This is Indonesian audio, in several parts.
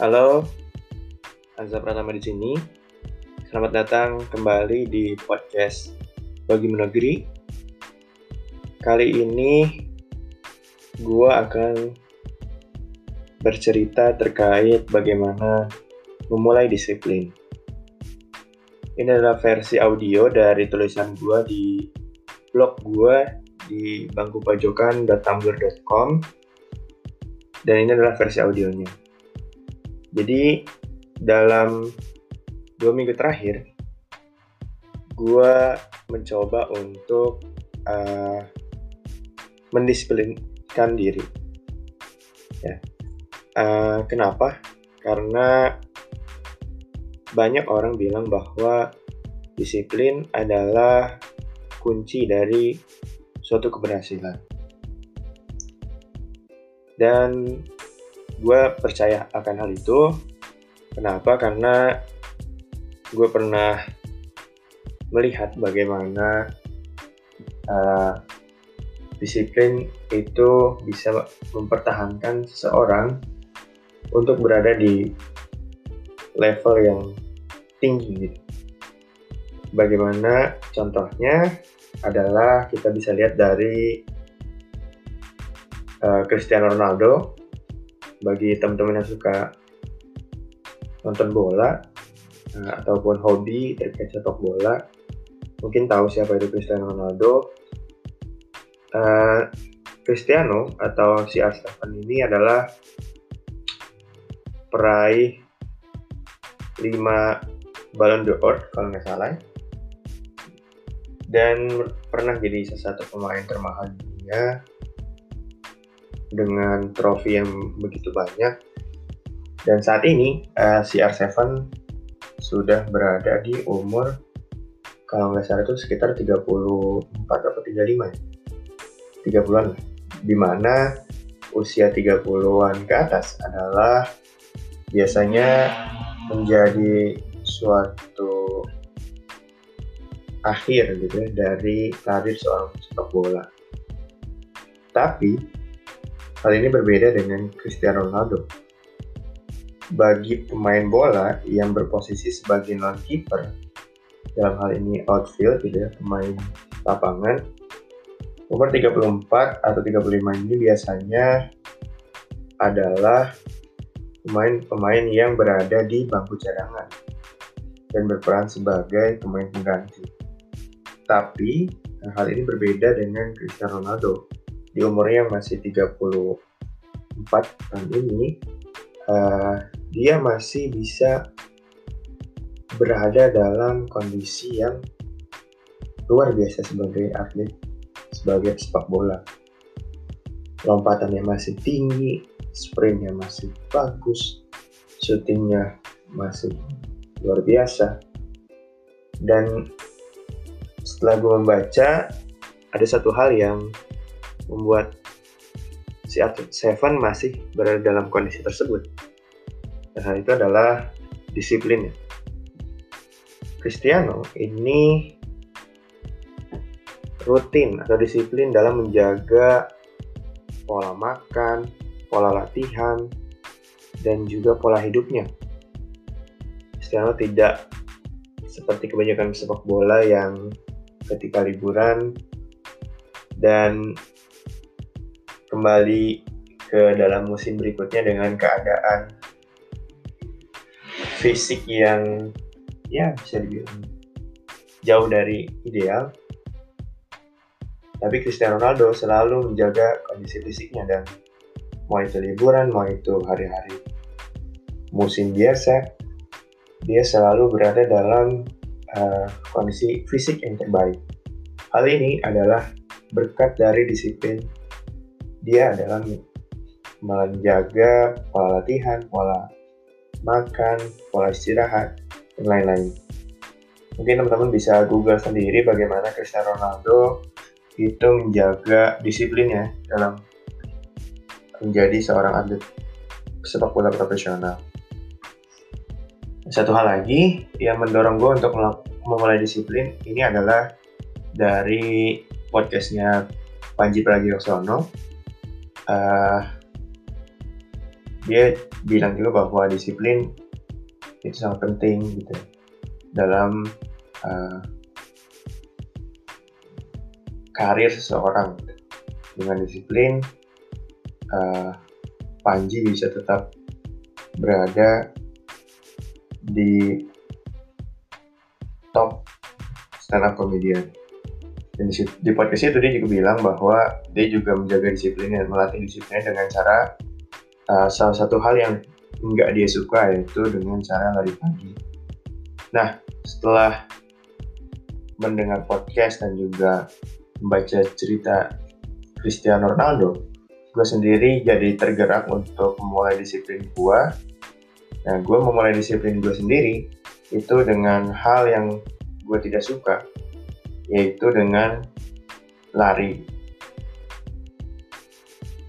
Halo, Azza Pratama di sini. Selamat datang kembali di podcast Bagi Menegeri. Kali ini gue akan bercerita terkait bagaimana memulai disiplin. Ini adalah versi audio dari tulisan gue di blog gue di bangkupajokan.tumblr.com dan ini adalah versi audionya. Jadi dalam dua minggu terakhir, gue mencoba untuk uh, mendisiplinkan diri. Ya, uh, kenapa? Karena banyak orang bilang bahwa disiplin adalah kunci dari suatu keberhasilan. Dan gue percaya akan hal itu. Kenapa? Karena gue pernah melihat bagaimana uh, disiplin itu bisa mempertahankan seseorang untuk berada di level yang tinggi gitu. Bagaimana contohnya adalah kita bisa lihat dari uh, Cristiano Ronaldo bagi teman-teman yang suka nonton bola uh, ataupun hobi terkait sepak bola mungkin tahu siapa itu Cristiano Ronaldo. Uh, Cristiano atau si R7 ini adalah peraih 5 Ballon d'Or kalau nggak salah. Dan pernah jadi salah satu pemain termahal dunia dengan trofi yang begitu banyak. Dan saat ini uh, eh, CR7 sudah berada di umur kalau nggak salah itu sekitar 34 atau 35 ya. 30-an lah. Di mana usia 30-an ke atas adalah biasanya menjadi suatu akhir gitu ya dari karir seorang sepak bola. Tapi Hal ini berbeda dengan Cristiano Ronaldo. Bagi pemain bola yang berposisi sebagai non-keeper, dalam hal ini outfield gitu ya, pemain lapangan, umur 34 atau 35 ini biasanya adalah pemain-pemain yang berada di bangku cadangan dan berperan sebagai pemain pengganti. Tapi hal ini berbeda dengan Cristiano Ronaldo di umurnya masih 34 tahun ini uh, dia masih bisa berada dalam kondisi yang luar biasa sebagai atlet sebagai sepak bola. Lompatannya masih tinggi sprintnya masih bagus syutingnya masih luar biasa. Dan setelah gue membaca ada satu hal yang membuat si atlet Seven masih berada dalam kondisi tersebut. Dan hal itu adalah disiplin. Cristiano ini rutin atau disiplin dalam menjaga pola makan, pola latihan, dan juga pola hidupnya. Cristiano tidak seperti kebanyakan sepak bola yang ketika liburan dan kembali ke dalam musim berikutnya dengan keadaan fisik yang ya bisa dibilang jauh dari ideal. Tapi Cristiano Ronaldo selalu menjaga kondisi fisiknya dan mau itu liburan, mau itu hari-hari musim biasa, dia selalu berada dalam uh, kondisi fisik yang terbaik. Hal ini adalah berkat dari disiplin dia adalah menjaga pola latihan, pola makan, pola istirahat, dan lain-lain. Mungkin teman-teman bisa google sendiri bagaimana Cristiano Ronaldo itu menjaga disiplinnya dalam menjadi seorang atlet sepak bola profesional. Satu hal lagi yang mendorong gue untuk memulai disiplin ini adalah dari podcastnya Panji Pragiwaksono uh, dia bilang juga bahwa disiplin itu sangat penting gitu dalam uh, karir seseorang gitu. dengan disiplin uh, Panji bisa tetap berada di top stand up comedian dan di, di podcast itu dia juga bilang bahwa dia juga menjaga disiplin dan melatih disiplinnya dengan cara uh, salah satu hal yang nggak dia suka yaitu dengan cara lari pagi. Nah setelah mendengar podcast dan juga membaca cerita Cristiano Ronaldo, gue sendiri jadi tergerak untuk memulai disiplin gue. Nah, gue memulai disiplin gue sendiri itu dengan hal yang gue tidak suka, yaitu dengan lari.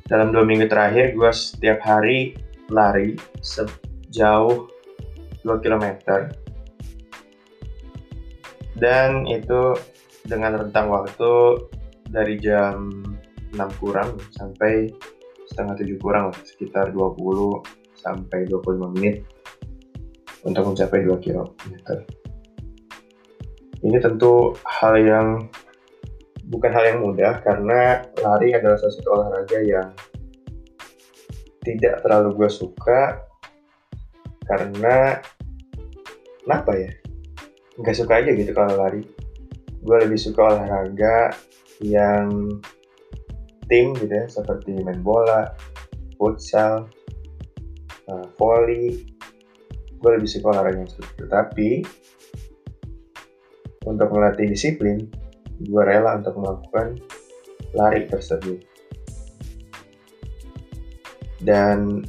Dalam dua minggu terakhir, gue setiap hari lari sejauh 2 km. Dan itu dengan rentang waktu dari jam 6 kurang sampai setengah 7 kurang sekitar 20 sampai 25 menit untuk mencapai 2 km ini tentu hal yang bukan hal yang mudah karena lari adalah salah satu olahraga yang tidak terlalu gue suka karena kenapa ya? Nggak suka aja gitu kalau lari. Gue lebih suka olahraga yang tim gitu ya seperti main bola futsal uh, volley. Gue lebih suka olahraga yang seperti itu. Tapi untuk melatih disiplin, gue rela untuk melakukan lari tersebut. Dan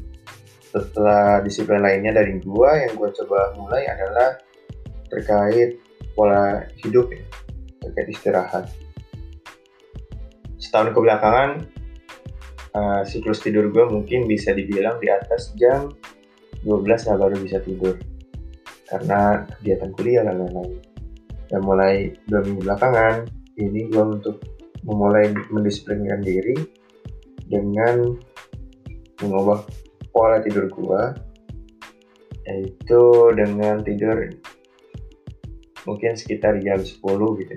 setelah disiplin lainnya dari gue, yang gue coba mulai adalah terkait pola hidup ya, terkait istirahat. Setahun kebelakangan, uh, siklus tidur gue mungkin bisa dibilang di atas jam 12 lah baru bisa tidur. Karena kegiatan kuliah dan lain-lain dan mulai dua minggu belakangan ini gue untuk memulai mendisiplinkan diri dengan mengubah pola tidur gue yaitu dengan tidur mungkin sekitar jam 10 gitu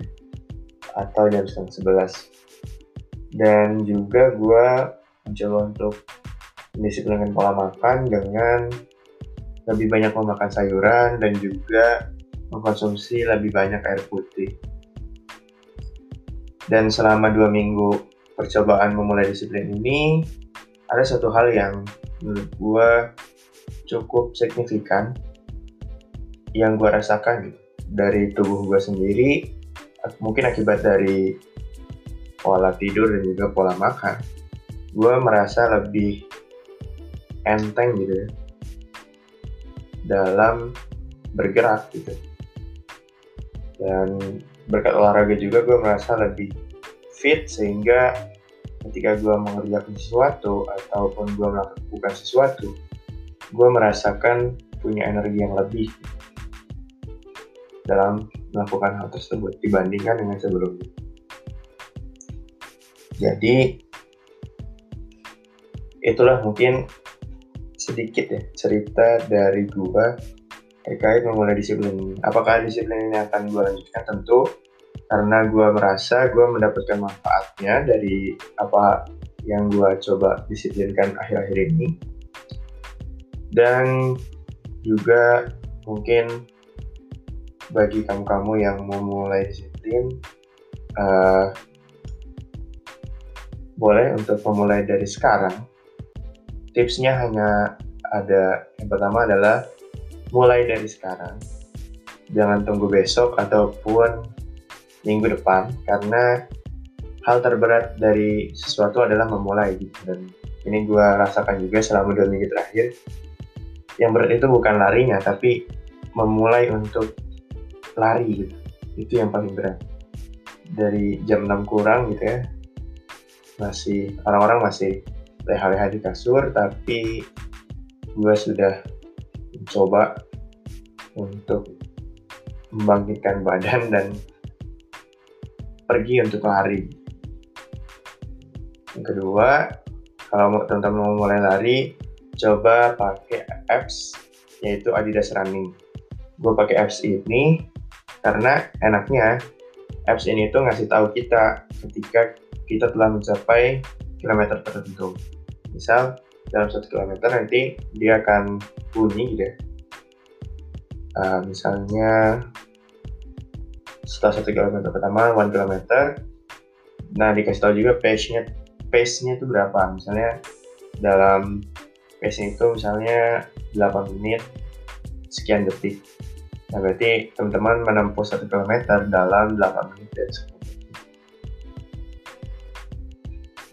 atau jam setengah 11 dan juga gue mencoba untuk mendisiplinkan pola makan dengan lebih banyak memakan sayuran dan juga mengkonsumsi lebih banyak air putih. Dan selama dua minggu percobaan memulai disiplin ini, ada satu hal yang menurut gue cukup signifikan yang gue rasakan gitu dari tubuh gue sendiri, mungkin akibat dari pola tidur dan juga pola makan, gue merasa lebih enteng gitu ya dalam bergerak gitu dan berkat olahraga juga gue merasa lebih fit sehingga ketika gue mengerjakan sesuatu ataupun gue melakukan sesuatu gue merasakan punya energi yang lebih dalam melakukan hal tersebut dibandingkan dengan sebelumnya. Jadi itulah mungkin sedikit ya cerita dari gue terkait memulai disiplin ini. Apakah disiplin ini akan gue lanjutkan? Tentu karena gue merasa gue mendapatkan manfaatnya dari apa yang gue coba disiplinkan akhir-akhir ini. Dan juga mungkin bagi kamu-kamu yang mau mulai disiplin, uh, boleh untuk memulai dari sekarang. Tipsnya hanya ada yang pertama adalah mulai dari sekarang. Jangan tunggu besok ataupun minggu depan karena hal terberat dari sesuatu adalah memulai gitu dan ini gue rasakan juga selama dua minggu terakhir yang berat itu bukan larinya tapi memulai untuk lari gitu itu yang paling berat dari jam 6 kurang gitu ya masih orang-orang masih leha-leha di kasur tapi gue sudah mencoba untuk membangkitkan badan dan pergi untuk lari. Yang kedua, kalau teman-teman mau mulai lari, coba pakai apps yaitu Adidas Running. Gue pakai apps ini karena enaknya apps ini tuh ngasih tahu kita ketika kita telah mencapai kilometer tertentu. Misal dalam satu kilometer nanti dia akan bunyi gitu ya. Uh, misalnya setelah satu kilometer pertama, one kilometer, nah dikasih tahu juga pace-nya pace-nya itu berapa. Misalnya dalam pace itu misalnya 8 menit sekian detik. Nah, berarti teman-teman menempuh satu kilometer dalam 8 menit dan 10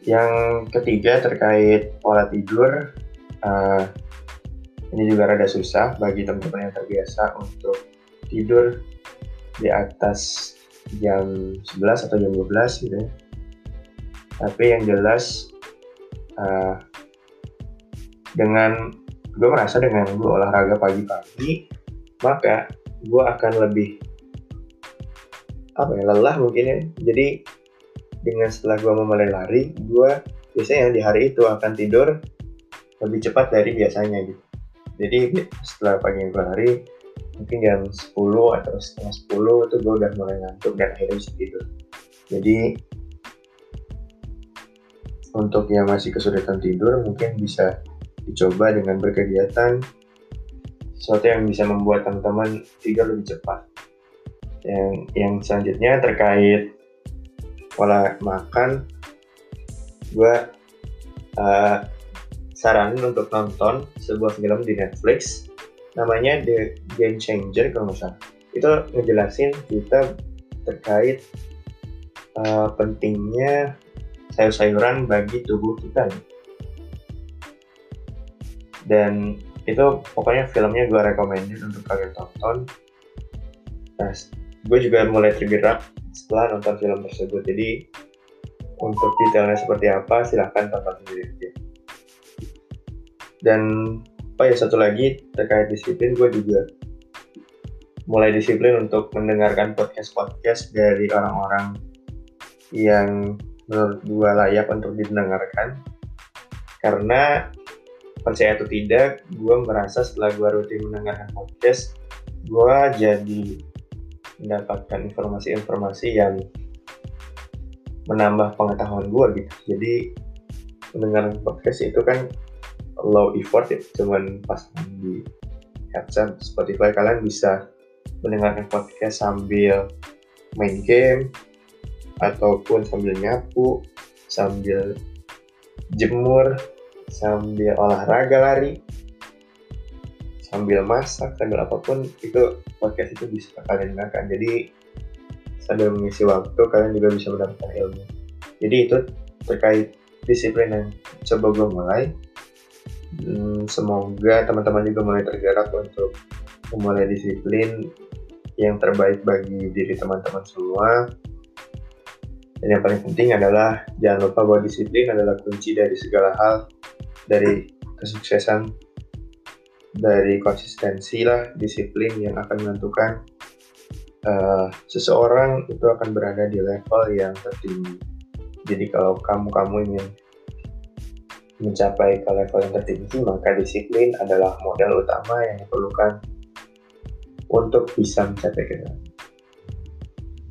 Yang ketiga terkait pola tidur, uh, ini juga rada susah bagi teman-teman yang terbiasa untuk tidur di atas jam 11 atau jam 12 gitu ya. Tapi yang jelas uh, dengan gue merasa dengan gue olahraga pagi-pagi maka gue akan lebih apa ya lelah mungkin ya jadi dengan setelah gue memulai lari gue biasanya di hari itu akan tidur lebih cepat dari biasanya gitu. Jadi setelah pagi gue lari mungkin jam 10 atau setengah 10 itu gue udah mulai ngantuk dan akhirnya bisa tidur. Jadi untuk yang masih kesulitan tidur mungkin bisa dicoba dengan berkegiatan. Sesuatu yang bisa membuat teman-teman tidur lebih cepat. Yang yang selanjutnya terkait pola makan, gue uh, saranin untuk nonton sebuah film di Netflix namanya The Game Changer kalau nggak salah. Itu ngejelasin kita terkait uh, pentingnya sayur-sayuran bagi tubuh kita dan itu pokoknya filmnya gue rekomendin untuk kalian tonton nah gue juga mulai tergerak setelah nonton film tersebut. Jadi untuk detailnya seperti apa silahkan tonton sendiri dan oh ya satu lagi terkait disiplin gue juga mulai disiplin untuk mendengarkan podcast-podcast dari orang-orang yang menurut gue layak untuk didengarkan. Karena percaya atau tidak, gue merasa setelah gue rutin mendengarkan podcast, gue jadi mendapatkan informasi-informasi yang menambah pengetahuan gue gitu. Jadi mendengarkan podcast itu kan low effort ya, cuman pas di headset Spotify kalian bisa mendengarkan podcast sambil main game ataupun sambil nyapu, sambil jemur, sambil olahraga lari sambil masak sambil apa pun itu podcast itu bisa kalian dengarkan jadi sambil mengisi waktu kalian juga bisa mendapatkan ilmu. Jadi itu terkait disiplin yang coba gue mulai. Hmm, semoga teman-teman juga mulai tergerak untuk memulai disiplin yang terbaik bagi diri teman-teman semua. Dan yang paling penting adalah jangan lupa bahwa disiplin adalah kunci dari segala hal dari kesuksesan dari konsistensi lah disiplin yang akan menentukan uh, seseorang itu akan berada di level yang tertinggi jadi kalau kamu kamu ingin mencapai ke level yang tertinggi maka disiplin adalah modal utama yang diperlukan untuk bisa mencapai ke sana.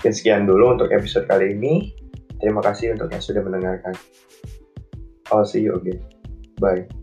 Sekian dulu untuk episode kali ini. Terima kasih untuk yang sudah mendengarkan. I'll see you again. Bye.